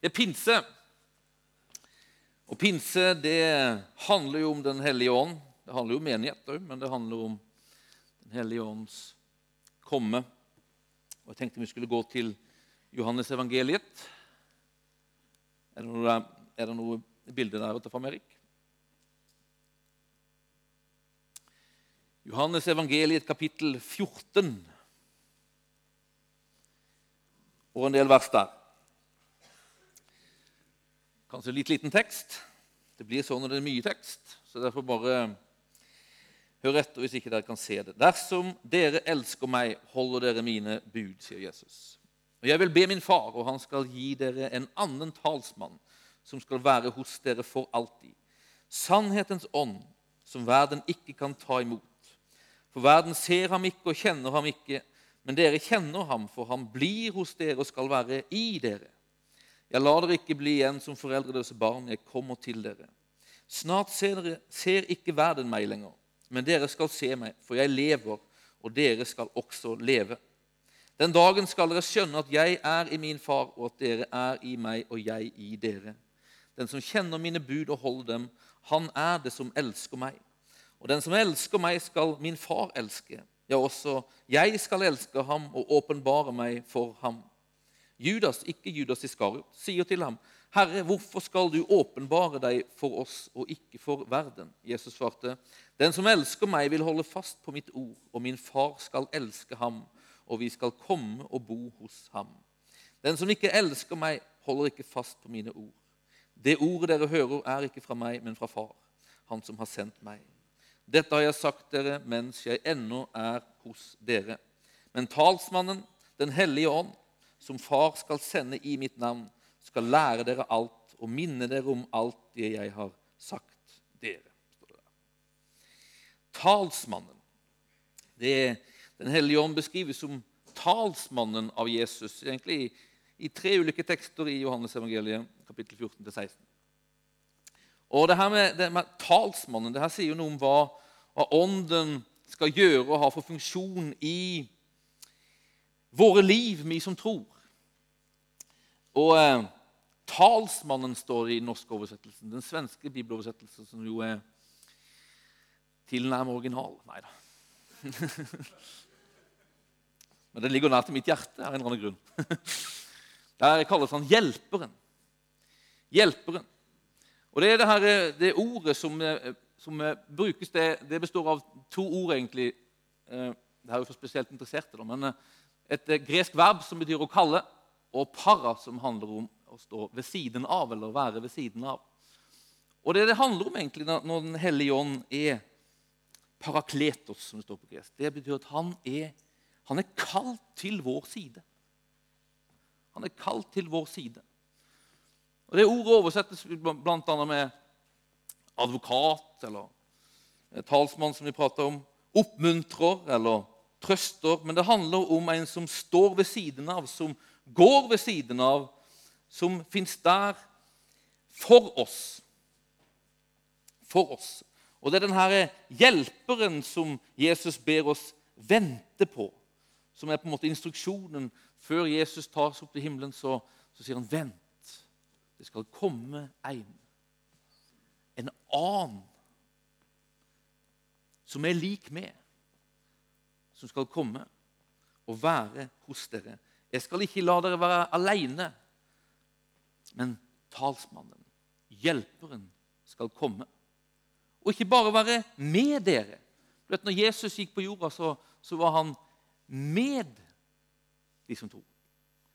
Det er pinse. Og pinse det handler jo om Den hellige ånd. Det handler jo om menighet òg, men det handler om Den hellige ånds komme. Og Jeg tenkte vi skulle gå til Johannes evangeliet. Er det noe, er det noe bilde der ta fram, Erik? Johannes evangeliet kapittel 14 og en del vers der. Kanskje litt liten tekst. Det blir sånn når det er mye tekst. Så derfor bare hør etter hvis ikke dere kan se det. Dersom dere elsker meg, holder dere mine bud, sier Jesus. Og jeg vil be min far, og han skal gi dere en annen talsmann, som skal være hos dere for alltid. Sannhetens ånd, som verden ikke kan ta imot. For verden ser ham ikke og kjenner ham ikke, men dere kjenner ham, for han blir hos dere og skal være i dere. Jeg lar dere ikke bli igjen som foreldreløse barn. Jeg kommer til dere. Snart ser, dere, ser ikke verden meg lenger, men dere skal se meg, for jeg lever, og dere skal også leve. Den dagen skal dere skjønne at jeg er i min far, og at dere er i meg, og jeg i dere. Den som kjenner mine bud og holder dem, han er det som elsker meg. Og den som elsker meg, skal min far elske. Ja, også jeg skal elske ham og åpenbare meg for ham. Judas, ikke Judas Iskariot, sier til ham, 'Herre, hvorfor skal du åpenbare deg for oss og ikke for verden?' Jesus svarte, 'Den som elsker meg, vil holde fast på mitt ord, og min far skal elske ham, og vi skal komme og bo hos ham.' 'Den som ikke elsker meg, holder ikke fast på mine ord.' 'Det ordet dere hører, er ikke fra meg, men fra Far, han som har sendt meg.' 'Dette har jeg sagt dere mens jeg ennå er hos dere.' Men talsmannen, Den hellige ånd, som Far skal sende i mitt navn, skal lære dere alt og minne dere om alt det jeg har sagt dere. Talsmannen. Det den hellige ånd beskrives som talsmannen av Jesus egentlig i, i tre ulike tekster i Johannes evangeliet, kapittel 14-16. Og det her med, det med talsmannen det her sier jo noe om hva, hva Ånden skal gjøre og ha for funksjon i våre liv, vi som tror. Og eh, talsmannen står i den norske oversettelsen. Den svenske bibeloversettelsen, som jo er tilnærmet original. Nei da. Men den ligger nær til mitt hjerte av en eller annen grunn. Der kalles han Hjelperen. Hjelperen. Og Det er det, her, det ordet som, eh, som brukes, det, det, består av to ord, egentlig. Eh, det er jo for spesielt interesserte, da, men et gresk verb som betyr å kalle, og para, som handler om å stå ved siden av, eller være ved siden av. Og det det handler om egentlig når Den hellige ånd er parakletos, som det står på gresk, det betyr at han er, han er kalt til vår side. Han er kalt til vår side. Og Det ordet oversettes bl.a. med advokat eller talsmann, som vi prater om, oppmuntrer eller trøster. Men det handler om en som står ved siden av, som går ved siden av, som fins der for oss. For oss. Og det er denne hjelperen som Jesus ber oss vente på, som er på en måte instruksjonen. Før Jesus tas opp til himmelen, så, så sier han, 'Vent, det skal komme en, en annen, som er lik meg, som skal komme og være hos dere.' Jeg skal ikke la dere være alene, men talsmannen, hjelperen, skal komme. Og ikke bare være med dere. Du vet, når Jesus gikk på jorda, så, så var han med de som tror.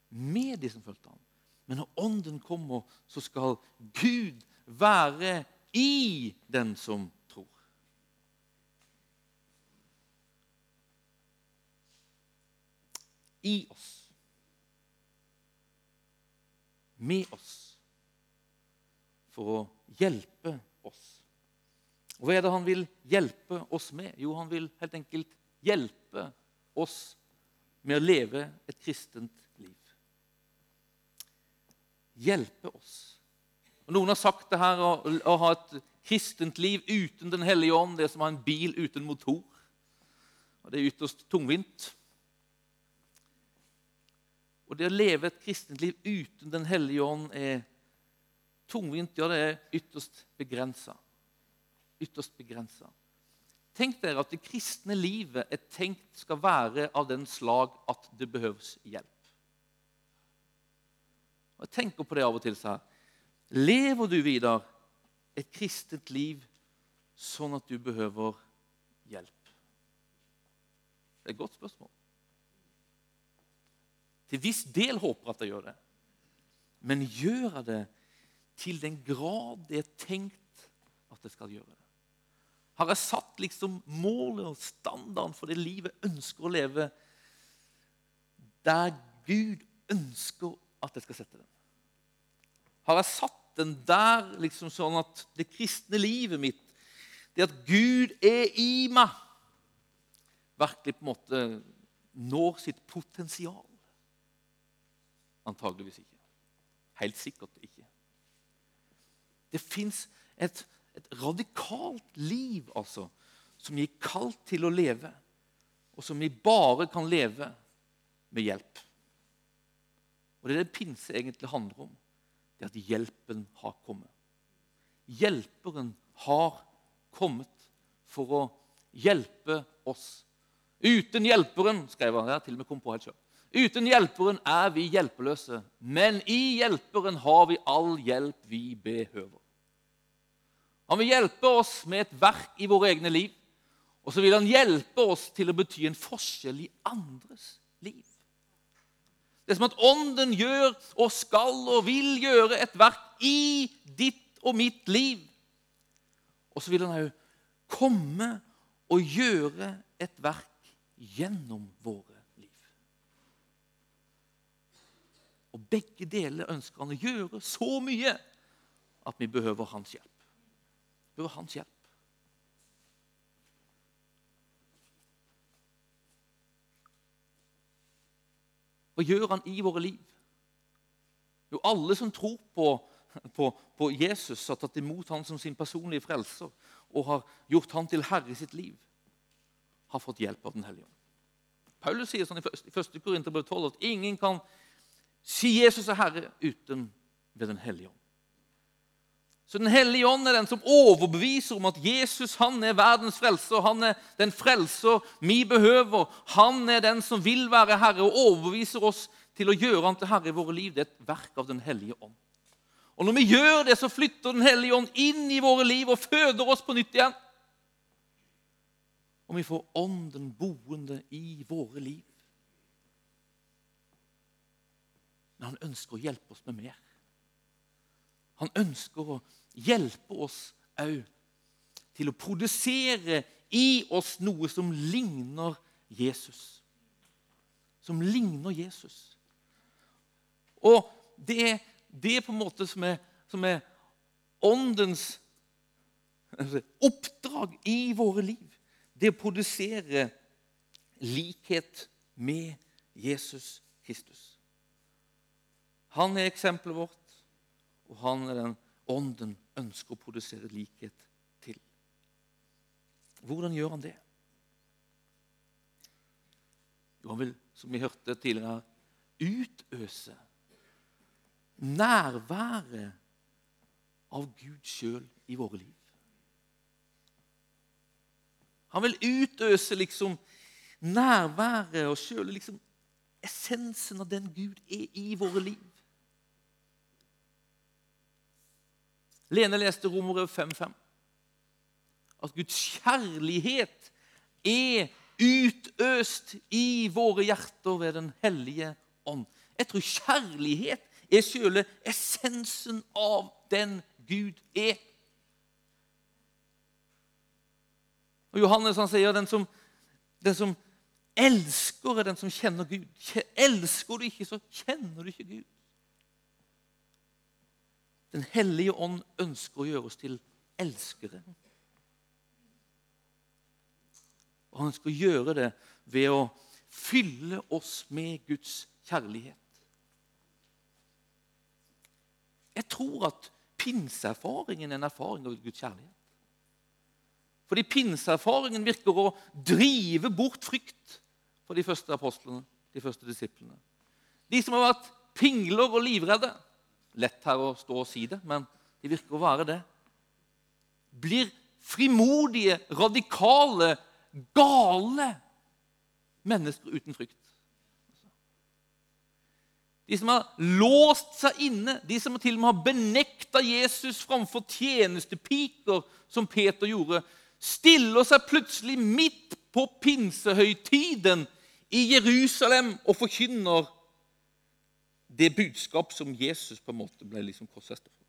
Med de som fulgte ham. Men når Ånden kommer, så skal Gud være i den som tror. I oss med oss for å hjelpe oss. Og Hva er det han vil hjelpe oss med? Jo, han vil helt enkelt hjelpe oss med å leve et kristent liv. Hjelpe oss. Og Noen har sagt det her å, å ha et kristent liv uten Den hellige ånd. Det er som å ha en bil uten motor. Og Det er ytterst tungvint. Og det å leve et kristent liv uten Den hellige ånd er tungvint. Ja, det er ytterst begrensa. Ytterst begrensa. Tenk dere at det kristne livet er tenkt skal være av den slag at det behøves hjelp. Og Jeg tenker på det av og til så her. Lever du, Vidar, et kristent liv sånn at du behøver hjelp? Det er et godt spørsmål. Til viss del håper at jeg gjør det. Men gjør jeg det til den grad det er tenkt at jeg skal gjøre det? Har jeg satt liksom målet og standarden for det livet jeg ønsker å leve, der Gud ønsker at jeg skal sette den? Har jeg satt den der liksom sånn at det kristne livet mitt, det at Gud er i meg, virkelig på en måte når sitt potensial? Antageligvis ikke. Helt sikkert ikke. Det fins et, et, radikalt liv altså, som vi er kalt til å leve, og som vi bare kan leve med hjelp. Og Det er det pinse egentlig handler om. Det er at hjelpen har kommet. Hjelperen har kommet for å hjelpe oss. Uten hjelperen skrev han, jeg til og med kom på helt selv. Uten hjelperen er vi hjelpeløse, men i hjelperen har vi all hjelp vi behøver. Han vil hjelpe oss med et verk i våre egne liv, og så vil han hjelpe oss til å bety en forskjell i andres liv. Det er som at Ånden gjør og skal og vil gjøre et verk i ditt og mitt liv. Og så vil han òg komme og gjøre et verk gjennom våre liv. Og begge deler ønsker han å gjøre så mye at vi behøver hans hjelp. Vi behøver hans hjelp. Hva gjør han i våre liv? Jo, alle som tror på, på, på Jesus, har tatt imot han som sin personlige frelser og har gjort han til herre i sitt liv, har fått hjelp av Den hellige ånd. Paulus sier sånn i 1. Korinterbrev 12 at ingen kan si Jesus er herre uten ved Den hellige ånd. Så Den hellige ånd er den som overbeviser om at Jesus han er verdens frelser. Han er den frelser vi behøver. Han er den som vil være herre, og overbeviser oss til å gjøre han til herre i våre liv. Det er et verk av Den hellige ånd. Og Når vi gjør det, så flytter Den hellige ånd inn i våre liv og føder oss på nytt igjen. Og vi får Ånden boende i våre liv. Men han ønsker å hjelpe oss med mer. Han ønsker å hjelpe oss òg til å produsere i oss noe som ligner Jesus. Som ligner Jesus. Og det, det er på en måte som er, som er åndens oppdrag i våre liv. Det å produsere likhet med Jesus Kristus. Han er eksempelet vårt. Og han er den ånden ønsker å produsere likhet til. Hvordan gjør han det? Jo, han vil, som vi hørte tidligere, utøse nærværet av Gud sjøl i våre liv. Han vil utøse liksom nærværet og sjøle liksom essensen av den Gud er i våre liv. Lene leste Romerbrev 5.5. At Guds kjærlighet er utøst i våre hjerter ved Den hellige ånd. Jeg tror kjærlighet er sjøle essensen av den Gud er. Og Johannes han sier den den som elsker, er den som kjenner Gud. Elsker du ikke, så kjenner du ikke Gud. Den hellige ånd ønsker å gjøre oss til elskere. Og han ønsker å gjøre det ved å fylle oss med Guds kjærlighet. Jeg tror at pinseerfaringen er en erfaring av Guds kjærlighet. Fordi pinseerfaringen virker å drive bort frykt for de første apostlene, de første disiplene. De som har vært pingler og livredde. Lett her å stå og si det, men de virker å være det. Blir frimodige, radikale, gale mennesker uten frykt. De som har låst seg inne, de som til og med har benekta Jesus framfor tjenestepiker, som Peter gjorde, stiller seg plutselig midt på pinsehøytiden i Jerusalem og forkynner det budskap som Jesus på en måte ble liksom korsfestet for.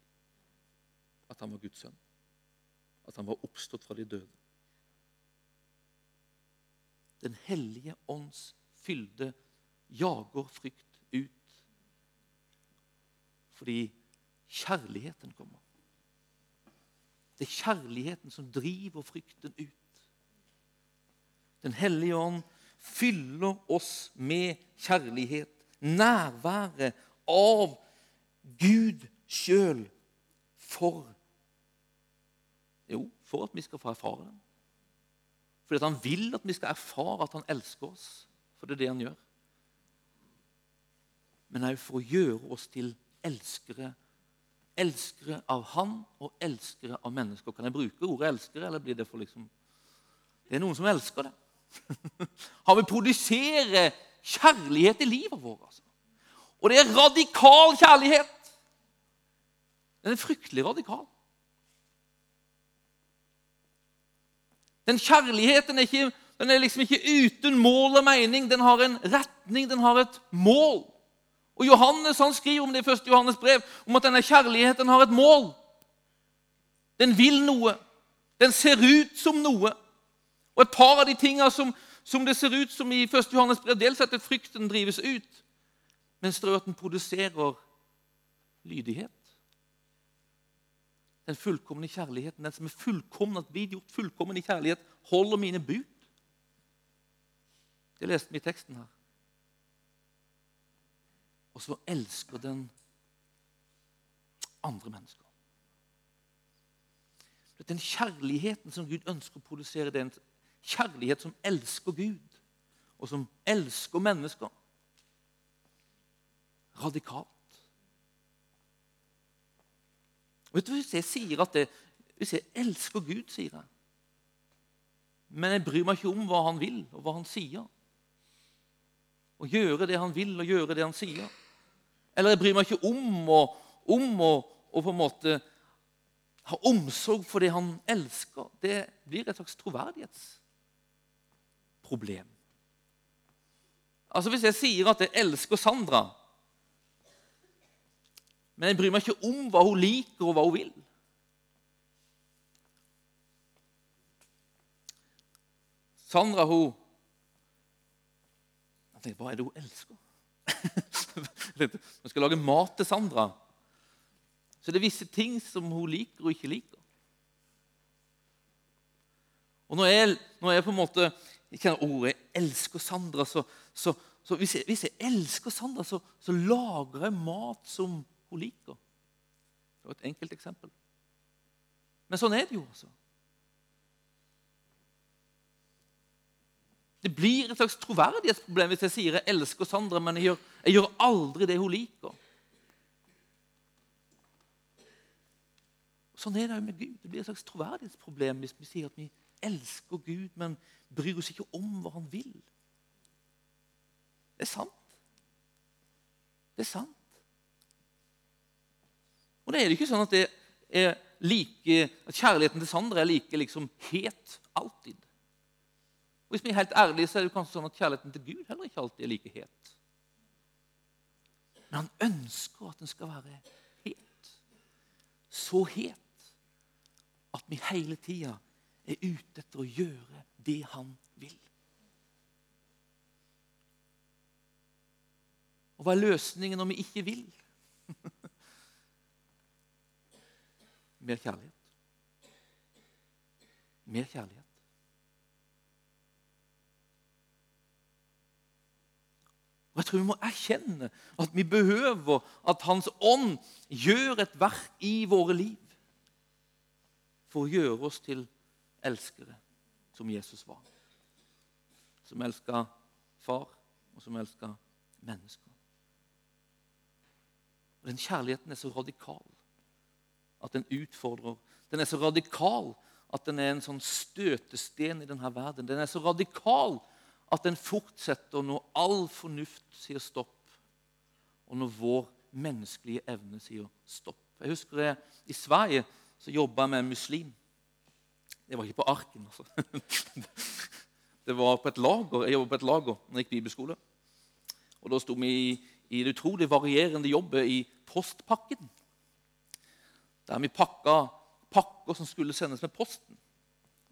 At han var Guds sønn. At han var oppstått fra de døde. Den hellige ånds fylde jager frykt ut. Fordi kjærligheten kommer. Det er kjærligheten som driver frykten ut. Den hellige ånd fyller oss med kjærlighet nærværet av Gud sjøl for Jo, for at vi skal få erfare det. Fordi han vil at vi skal erfare at han elsker oss. For det er det han gjør. Men òg for å gjøre oss til elskere. Elskere av han og elskere av mennesker. Kan jeg bruke ordet 'elskere', eller blir det for liksom Det er noen som elsker det. Han vil produsere kjærlighet i livet vårt. Altså. Og det er radikal kjærlighet. Den er fryktelig radikal. Den kjærligheten er, ikke, den er liksom ikke uten mål og mening. Den har en retning, den har et mål. Og Johannes han skriver om det i 1. Johannes brev, om at denne kjærligheten har et mål. Den vil noe. Den ser ut som noe. Og et par av de tingene som, som det ser ut som i 1. Johannes brev, dels at frykten drives ut, men det den produserer lydighet. Den fullkomne kjærligheten, den som er fullkommen, at blir gjort fullkommen i kjærlighet, holder mine bud. Det leste vi i teksten her. Og så elsker den andre mennesker. Den kjærligheten som Gud ønsker å produsere, det er en kjærlighet som elsker Gud, og som elsker mennesker. Radikalt. Vet du, Hvis jeg sier at det, hvis jeg elsker Gud, sier jeg, men jeg bryr meg ikke om hva han vil, og hva han sier Å gjøre det han vil, og gjøre det han sier. Eller jeg bryr meg ikke om å, om å, og på en måte ha omsorg for det han elsker. Det blir et slags troverdighets problem. Altså Hvis jeg sier at jeg elsker Sandra, men jeg bryr meg ikke om hva hun liker, og hva hun vil Sandra, hun Jeg tenker, Hva er det hun elsker? Når skal lage mat til Sandra, så det er visse ting som hun liker og ikke liker. Og når jeg, når jeg på en måte jeg kjenner ordet jeg elsker Sandra, så, så, så hvis, jeg, hvis, jeg, elsker Sandra, så, så, lager jeg mat som hun liker. Det var et enkelt eksempel. Men sånn er det jo. altså. Det blir et slags troverdighetsproblem hvis jeg sier jeg elsker Sandra, men jeg gjør, jeg gjør aldri det hun liker. Sånn er det jo med Gud. Det blir et slags troverdighetsproblem hvis vi sier at vi elsker Gud, men bryr oss ikke om hva han vil. Det er sant. Det er sant. Og det er det ikke sånn at, det er like, at kjærligheten til Sandra er like liksom het alltid. Og Hvis vi er helt ærlige, så er det kanskje sånn at kjærligheten til Gud heller ikke alltid er like het. Men han ønsker at den skal være het. Så het at vi hele tida er ute etter å gjøre det han vil. Og hva er løsningen når vi ikke vil? Mer kjærlighet. Mer kjærlighet. Og Jeg tror vi må erkjenne at vi behøver at Hans ånd gjør et verk i våre liv for å gjøre oss til elskere som Jesus var. Som elska far, og som elska mennesker. Og Den kjærligheten er så radikal at den utfordrer. Den er så radikal at den er en sånn støtesten i denne verden. Den er så radikal at den fortsetter når all fornuft sier stopp, og når vår menneskelige evne sier stopp. Jeg husker jeg, I Sverige så jobba jeg med en muslim. Det var ikke på arken. altså. Det var på et lager. Jeg jobbet på et lager når jeg gikk bibelskole. Og Da sto vi i, det utrolig varierende jobbet i postpakken. Der vi pakka pakker som skulle sendes med posten.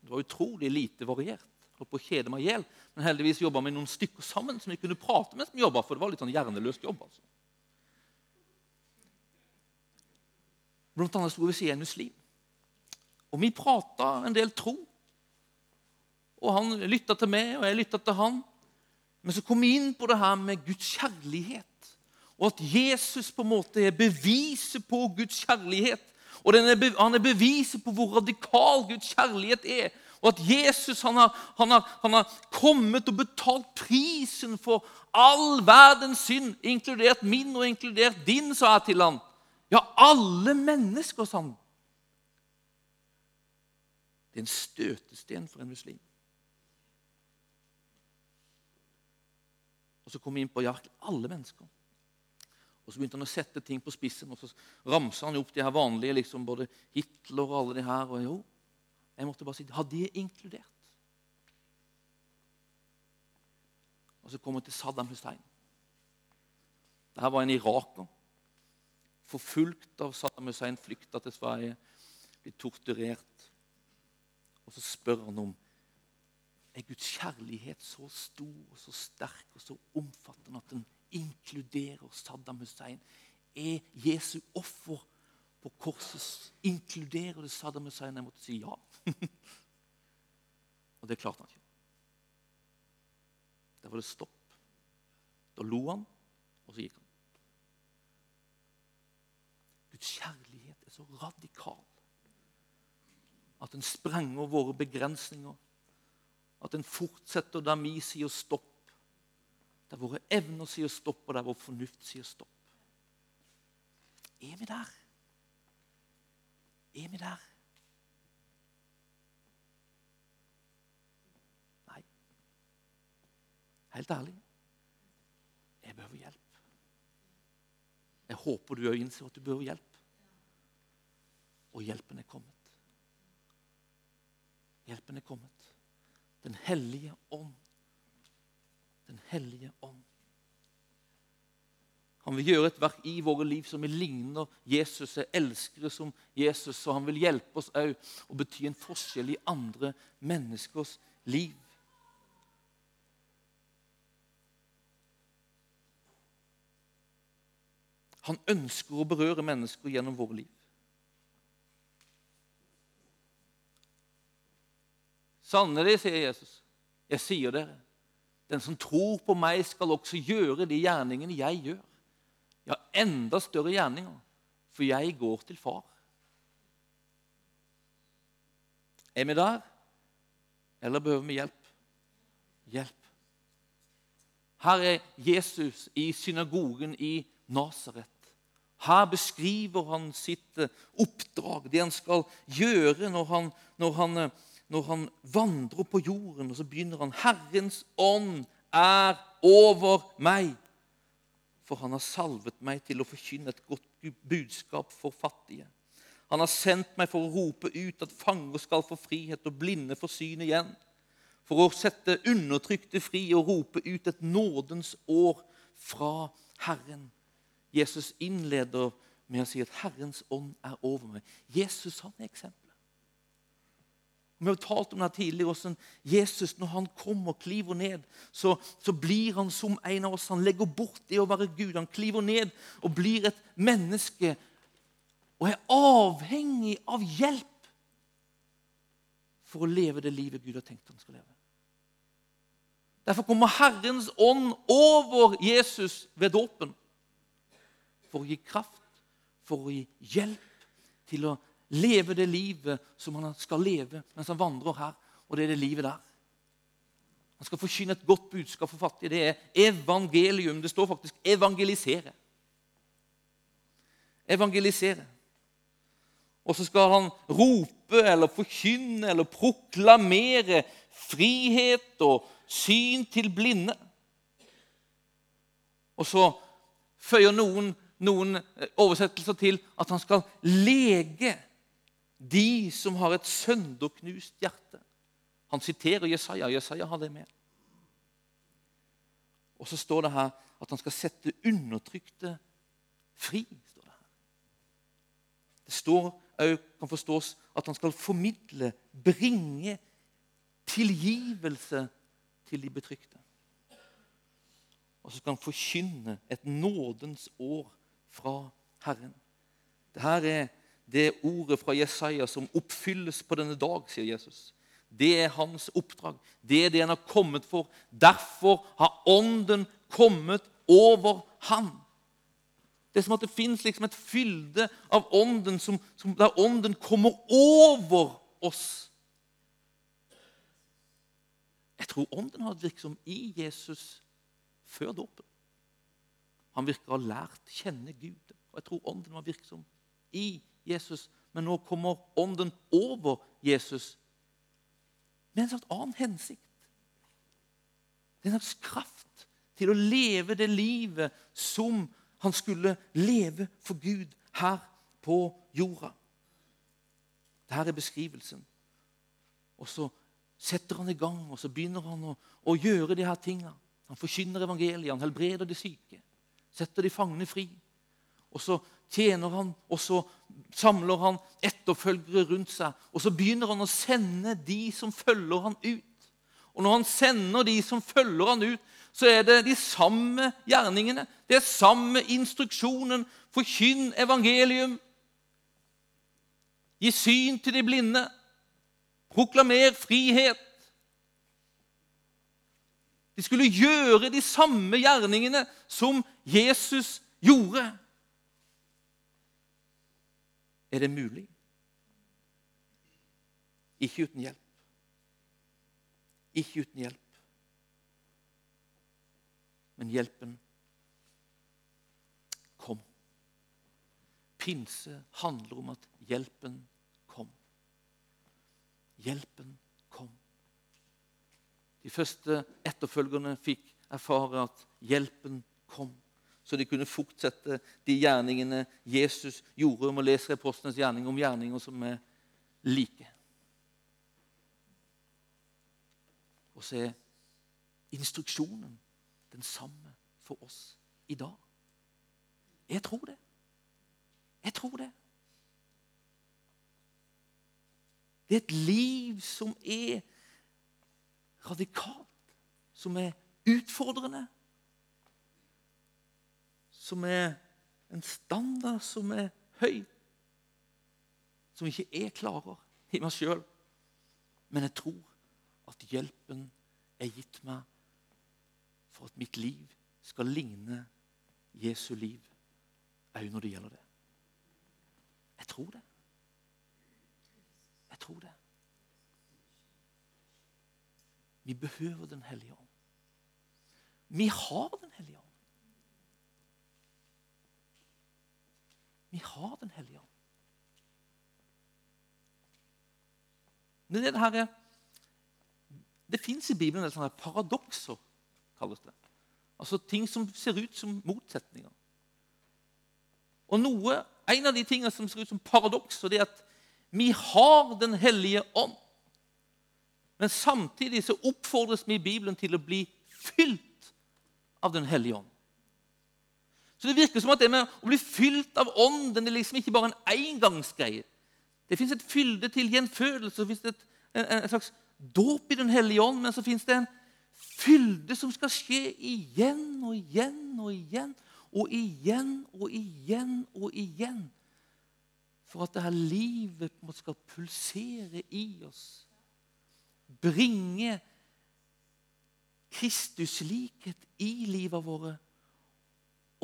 Det var utrolig lite variert. Holdt på å kjede meg i hjel. Men heldigvis jobba vi noen stykker sammen som vi kunne prate mens vi jobba. For det var litt sånn hjerneløst jobb. altså. Blant annet sto ved siden av en muslim. Og vi prata en del tro. Og Han lytta til meg, og jeg lytta til han. Men så kom vi inn på det her med Guds kjærlighet. Og at Jesus på en måte er beviset på Guds kjærlighet. Og Han er beviset på hvor radikal Guds kjærlighet er. Og at Jesus han har, han, har, han har, kommet og betalt prisen for all verdens synd, inkludert min og inkludert din, sa jeg til ham. Ja, alle mennesker, sa han. Det er en støtesten for en muslim. Og så kom vi inn på ja, alle mennesker. Og Så begynte han å sette ting på spissen, og så ramsa han opp de her vanlige, liksom, både Hitler og alle de her. Og jo, jeg måtte bare si Har det inkludert? Og så kommer vi til Saddam Hussein. Dette var en iraker. Forfulgt av Saddam Hussein, flykta til Sverige, blitt torturert. Og så spør han om er Guds kjærlighet så stor og så sterk og så omfattende at den inkluderer Saddam Hussein? Er Jesu offer på korset inkluderer det Saddam Hussein? Jeg måtte si ja. og det klarte han ikke. Der var det stopp. Da lo han, og så gikk han. Guds kjærlighet er så radikal at den sprenger våre begrensninger. At den fortsetter der vi sier stopp. Der våre evner sier stopp, og der vår fornuft sier stopp. Er vi der? Er vi der? Nei. Helt ærlig jeg behøver hjelp. Jeg håper du òg innser at du behøver hjelp. Og hjelpen er kommet. Hjelpen er kommet. Den hellige ånd. Den hellige ånd. Han vil gjøre et verk i våre liv som vi ligner Jesus, er elskere som Jesus. Og han vil hjelpe oss òg å bety en forskjell i andre menneskers liv. Han ønsker å berøre mennesker gjennom våre liv. Sannelig, sier Jesus, jeg sier dere, den som tror på meg, skal også gjøre de gjerningene jeg gjør. Ja, enda større gjerninger, for jeg går til far. Er vi der, eller behøver vi hjelp? Hjelp. Her er Jesus i synagogen i Nasaret. Her beskriver han sitt eh, oppdrag, det han skal gjøre når han, når han eh, når han vandrer på jorden, og så begynner han 'Herrens ånd er over meg', for han har salvet meg til å forkynne et godt budskap for fattige. Han har sendt meg for å rope ut at fanger skal få frihet og blinde få syn igjen. For å sette undertrykte fri og rope ut et nådens år fra Herren. Jesus innleder med å si at 'Herrens ånd er over meg'. Jesus han er eksempel. Vi har talt om det tidligere, hvordan Jesus, når han kommer og kliver ned, så, så, blir han som en av oss. Han legger bort det å være Gud. Han kliver ned og blir et menneske og er avhengig av hjelp for å leve det livet Gud har tenkt han skal leve. Derfor kommer Herrens ånd over Jesus ved dåpen for å gi kraft, for å gi hjelp til å leve det livet som han skal leve mens han vandrer her. Og det er det livet der. Han skal forkynne et godt budskap for fattige. Det er evangelium. Det står faktisk 'evangelisere'. evangelisere. Og så skal han rope eller forkynne eller proklamere frihet og syn til blinde. Og så føyer noen, noen oversettelser til at han skal lege de som har et sønderknust hjerte. Han siterer Jesaja. Jesaja har det med. Og så står det her at han skal sette undertrykte fri. står Det her. Det står kan forstås at han skal formidle, bringe tilgivelse til de betrykte. Og så skal han forkynne et nådens år fra Herren. Dette er det ordet fra Jesaja som oppfylles på denne dag, sier Jesus. Det er hans oppdrag. Det er det han har kommet for. Derfor har Ånden kommet over han. Det er som at det fins liksom et fylde av Ånden som, som der Ånden kommer over oss. Jeg tror Ånden har virket som i Jesus før dåpen. Han virker å ha lært kjenne Gud. Og jeg tror Ånden var virksom i Jesus. Men nå kommer Ånden over Jesus med en slags annen hensikt. Det er en slags kraft til å leve det livet som han skulle leve for Gud her på jorda. Dette er beskrivelsen. Og så setter han i gang, og så begynner han å, å gjøre de her tingene. Han forkynner evangeliet, han helbreder de syke, setter de fangne fri. Og så tjener han, og så samler han etterfølgere rundt seg. Og så begynner han å sende de som følger han ut. Og når han sender de som følger han ut, så er det de samme gjerningene. Det er samme instruksjonen. Forkynn evangelium. Gi syn til de blinde. Proklamer frihet. De skulle gjøre de samme gjerningene som Jesus gjorde. Er det mulig? Ikke uten hjelp. Ikke uten hjelp. Men hjelpen kom. Pinse handler om at hjelpen kom. Hjelpen kom. De første etterfølgerne fikk erfare at hjelpen kom så de kunne fortsette de gjerningene Jesus gjorde. Om å lese apostlenes gjerning om gjerninger som er like. Og så er instruksjonen den samme for oss i dag. Jeg tror det. Jeg tror det. Det er et liv som er radikalt, som er utfordrende som er en standard som er høy, som ikke jeg klarer i meg sjøl. Men jeg tror at hjelpen er gitt meg for at mitt liv skal ligne Jesu liv òg når det gjelder det. Jeg tror det. Jeg tror det. Vi behøver Den hellige ånd. Vi har Den hellige ånd. Vi har Den hellige ånd. Men det, her, det fins i Bibelen sånne paradokser, kalles det. Altså ting som ser ut som motsetninger. Og noe, En av de tingene som ser ut som paradokser, det er at vi har Den hellige ånd. Men samtidig så oppfordres vi i Bibelen til å bli fylt av Den hellige ånd. Så Det virker som at det med å bli fylt av Ånden det er liksom ikke bare en engangsgreie. Det fins et fylde til gjenfødelse, så fins det et, en, en, slags dåp i Den hellige ånd, men så fins det en fylde som skal skje igjen og igjen og igjen og igjen og igjen og igjen. For at det her livet skal pulsere i oss. Bringe Kristuslikhet i livet vårt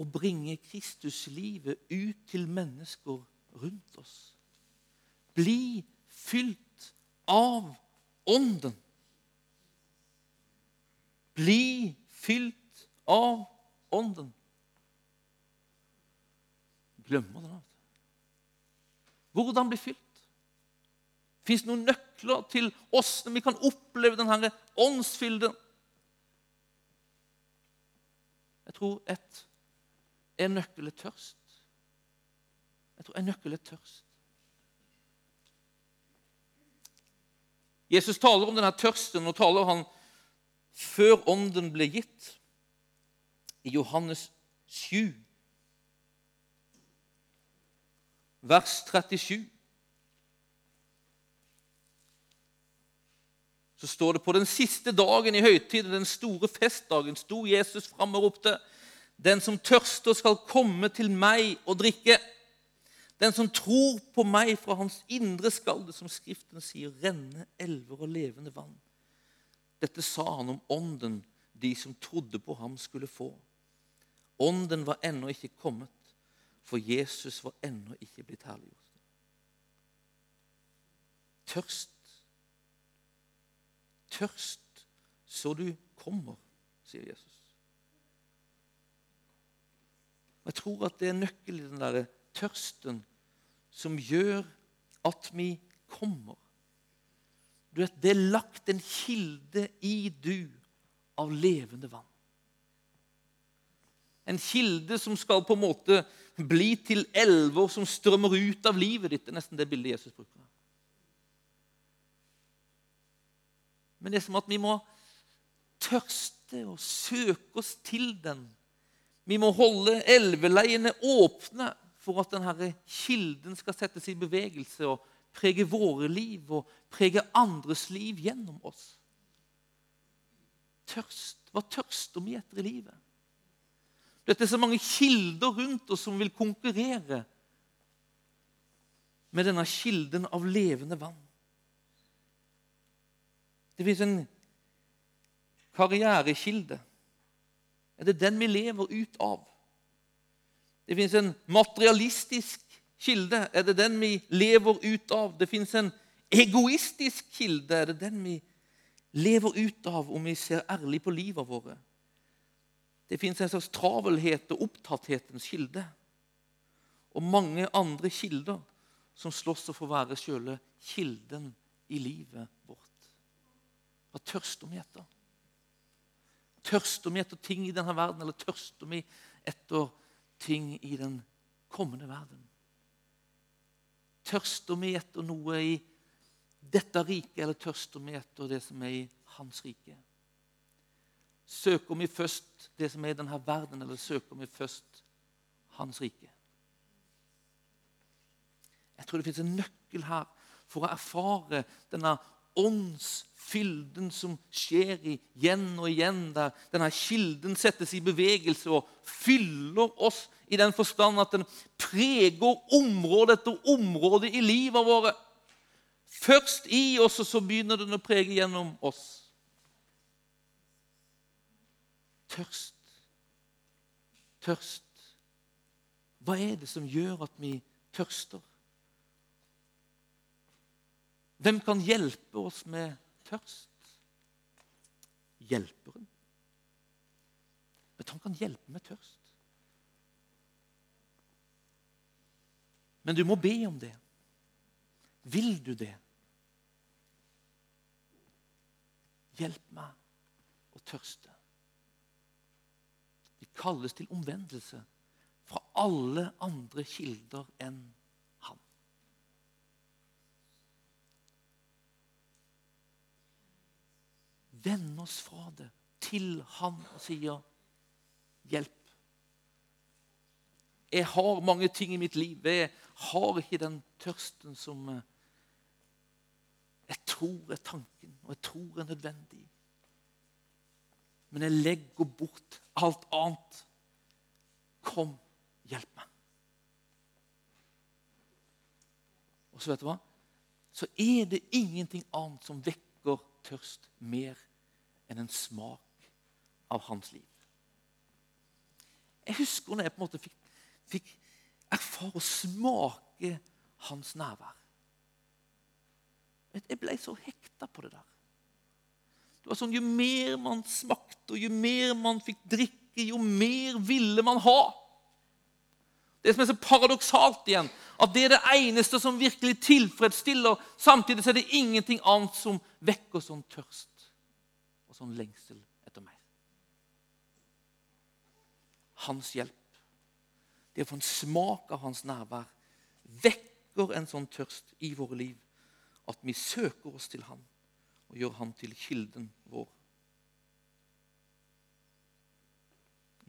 å bringe Kristuslivet ut til mennesker rundt oss. Bli fylt av Ånden. Bli fylt av Ånden. Glemmer det. hvordan bli fylt. Fins det noen nøkler til åssen vi kan oppleve denne åndsfylden? Jeg tror et, er tørst. Jeg tror er tørst. Jesus taler om denne tørsten, og taler han før ånden ble gitt. I Johannes 7, vers 37. Så står det på den siste dagen i høytiden, den store festdagen, sto Jesus fram og ropte:" Den som tørster, skal komme til meg og drikke. Den som tror på meg, fra hans indre skal det, som Skriften sier, renne elver og levende vann. Dette sa han om ånden de som trodde på ham, skulle få. Ånden var ennå ikke kommet, for Jesus var ennå ikke blitt herliggjort. Tørst. Tørst så du kommer, sier Jesus. Jeg tror at det er nøkkelen den der tørsten som gjør at vi kommer. Du vet, Det er lagt en kilde i du av levende vann. En kilde som skal på en måte bli til elver som strømmer ut av livet ditt. Det er nesten det bildet Jesus bruker. Men det er som at vi må tørste og søke oss til den. Vi må holde elveleiene åpne for at denne kilden skal settes i bevegelse og prege våre liv og prege andres liv gjennom oss. Tørst. Hva tørster vi etter i livet? Dette er så mange kilder rundt oss som vil konkurrere med denne kilden av levende vann. Det fins en karrierekilde. Er det den vi lever ut av? Det fins en materialistisk kilde. Er det den vi lever ut av? Det fins en egoistisk kilde. Er det den vi lever ut av om vi ser ærlig på livet våre? Det fins en slags travelhet og opptatthetens kilde. Og mange andre kilder som slåss for å være sjøle kilden i livet vårt. Hva tørster vi etter? Tørster vi etter ting i denne verden, eller tørster vi etter ting i den kommende verden. Tørster vi etter noe i dette riket, eller tørster vi etter det som er i hans rike? Søker vi først det som er i denne verden, eller søker vi først hans rike? Jeg tror det fins en nøkkel her for å erfare denne åndsfylden som skjer igjen og igjen, der denne kilden settes i bevegelse og fyller oss i den forstand at den preger område etter område i livet våre. Først i oss, og så begynner den å prege gjennom oss. Tørst. Tørst. Hva er det som gjør at vi tørster? Hvem kan hjelpe oss med tørst? Hjelperen. Vet han kan hjelpe med tørst. Men du må be om det. Vil du det? Hjelp meg å tørste. Vi kalles til omvendelse fra alle andre kilder enn vende oss fra det til Han og sier, 'Hjelp'. Jeg har mange ting i mitt liv. Jeg har ikke den tørsten som eh, jeg tror er tanken, og jeg tror er nødvendig. Men jeg legger bort alt annet. Kom, hjelp meg. Og så vet du hva? Så er det ingenting annet som vekker tørst mer enn en smak av hans liv. Jeg husker når jeg på en måte fikk, fikk erfare og smake hans nærvær. Jeg ble så hekta på det der. Det var sånn, Jo mer man smakte, og jo mer man fikk drikke, jo mer ville man ha. Det som er så paradoksalt igjen, at det er det eneste som virkelig tilfredsstiller. Samtidig er det ingenting annet som vekker sånn tørst sånn lengsel etter meg. Hans hjelp, det å få en smak av hans nærvær, vekker en sånn tørst i våre liv at vi søker oss til han og gjør han til kilden vår.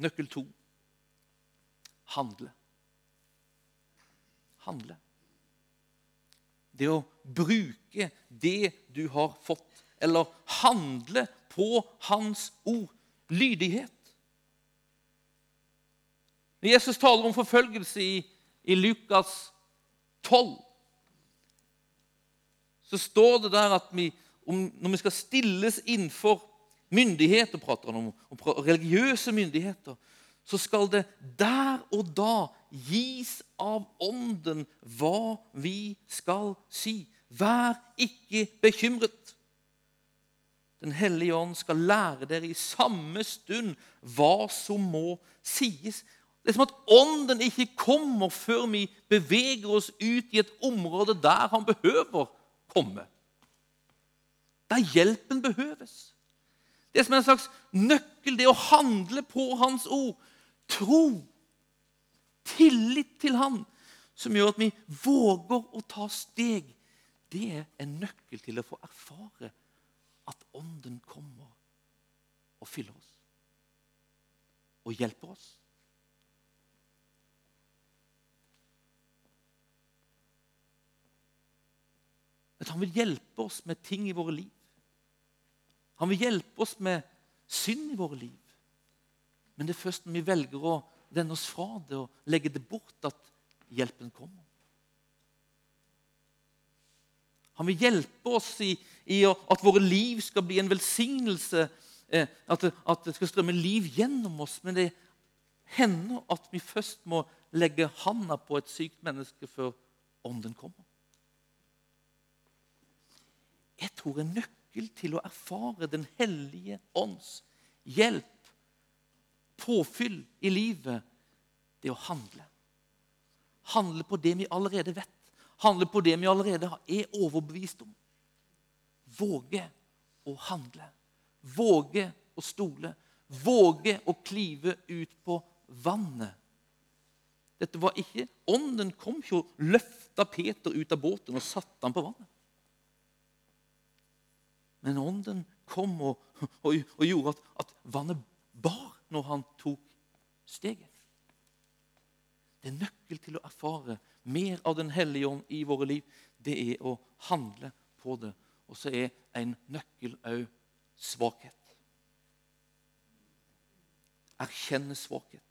Nøkkel to handle. Handle. Det å bruke det du har fått, eller handle på Hans ord. Lydighet. Når Jesus taler om forfølgelse i, i Lukas 12, så står det der at vi, om, når vi skal stilles innenfor myndigheter, prater han om, om religiøse myndigheter, så skal det der og da gis av Ånden hva vi skal si. Vær ikke bekymret. Den hellige ånd skal lære dere i samme stund hva som må sies. Det er som at Ånden ikke kommer før vi beveger oss ut i et område der han behøver komme. Der hjelpen behøves. Det som er en slags nøkkel, det å handle på Hans ord. Tro, tillit til Han, som gjør at vi våger å ta steg. Det er en nøkkel til å få erfare at Ånden kommer og fyller oss og hjelper oss. At han vil hjelpe oss med ting i våre liv. Han vil hjelpe oss med synd i våre liv. Men det er først når vi velger å vende oss fra det og legge det bort, at hjelpen kommer. Han vil hjelpe oss i, i at våre liv skal bli en velsignelse, at det, at det, skal strømme liv gjennom oss. Men det hender at vi først må legge handa på et sykt menneske før ånden kommer. Jeg tror en nøkkel til å erfare Den hellige ånds hjelp, påfyll i livet, det å handle. Handle på det vi allerede vet. Handle på det vi allerede er overbevist om. Våge å handle. Våge å stole. Våge å klive ut på vannet. Dette var ikke, Ånden kom ikke og løfta Peter ut av båten og satte han på vannet. Men ånden kom og, og, og gjorde at, at, vannet bar når han tok steget. Det er nøkkel til å erfare mer av Den hellige ånd i våre liv. Det er å handle på det. Og så er en nøkkel òg svakhet. Erkjenne svakhet.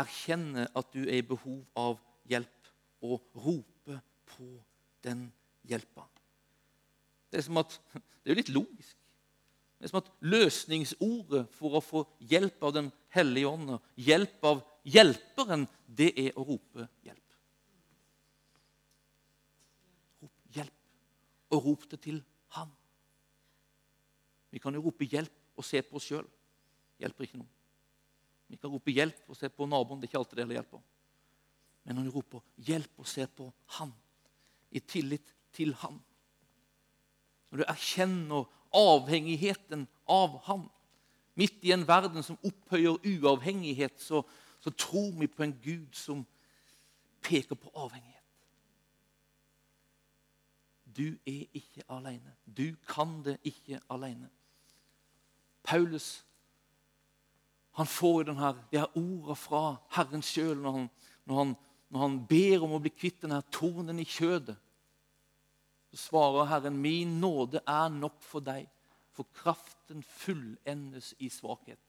Erkjenne at du er i behov av hjelp, og rope på den hjelpa. Det er, at, det er jo litt logisk. Det er som at løsningsordet for å få hjelp av Den hellige ånd, hjelp av hjelperen, det er å rope hjelp. Rop hjelp, og rop det til. Vi kan jo rope hjelp og se på oss sjøl. Hjelper ikke noe. Vi kan rope hjelp og se på naboen. Det er ikke alltid det hjelper. Men når vi roper hjelp og ser på han, i tillit til han, når du erkjenner avhengigheten av han Midt i en verden som opphøyer uavhengighet, så, så tror vi på en Gud som peker på avhengighet. Du er ikke alene. Du kan det ikke alene. Paulus han får jo denne, de her ordene fra Herren sjøl når, når, når, han ber om å bli kvitt denne tornen i kjødet. Så svarer Herren, min nåde er nok for deg, for kraften fullendes i svakhet.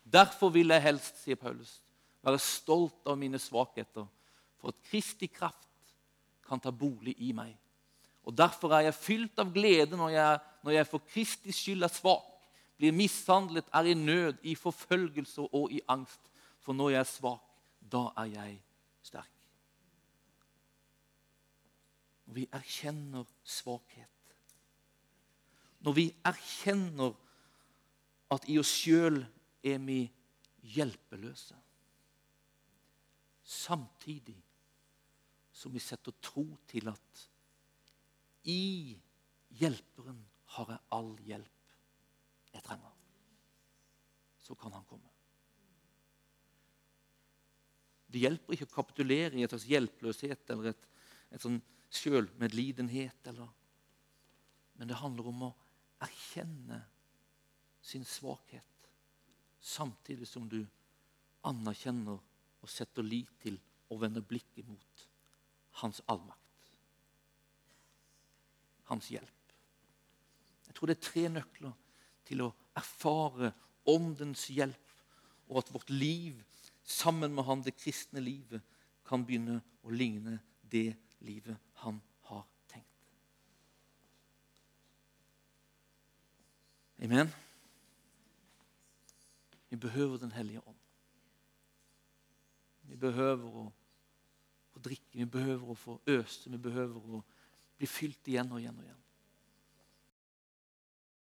Derfor vil jeg helst, sier Paulus, være stolt av mine svakheter, for at Kristi kraft kan ta bolig i meg. Og Derfor er jeg fylt av glede når jeg, når jeg for Kristis skyld er svak, blir mishandlet, er i nød, i forfølgelse og i angst. For når jeg er svak, da er jeg sterk når vi erkjenner svakhet. Når vi erkjenner at i oss sjøl er vi hjelpeløse. samtidig som vi setter tro til at i Hjelperen har jeg all hjelp jeg trenger. Så kan han komme. Det hjelper ikke å kapitulere i et slags hjelpeløshet eller et, et sånn sjølmedlidenhet. Men det handler om å erkjenne sin svakhet, samtidig som du anerkjenner og setter lit til og vender blikket mot hans allmakt. Hans hjelp. Jeg tror det er tre nøkler til å erfare åndens hjelp, og at vårt liv sammen med han, det kristne livet, kan begynne å ligne det livet han har tenkt. Amen. Vi behøver Den hellige ånd. Vi behøver å få drikke, vi behøver å få øse, vi behøver å bli fylt igjen og igjen og igjen.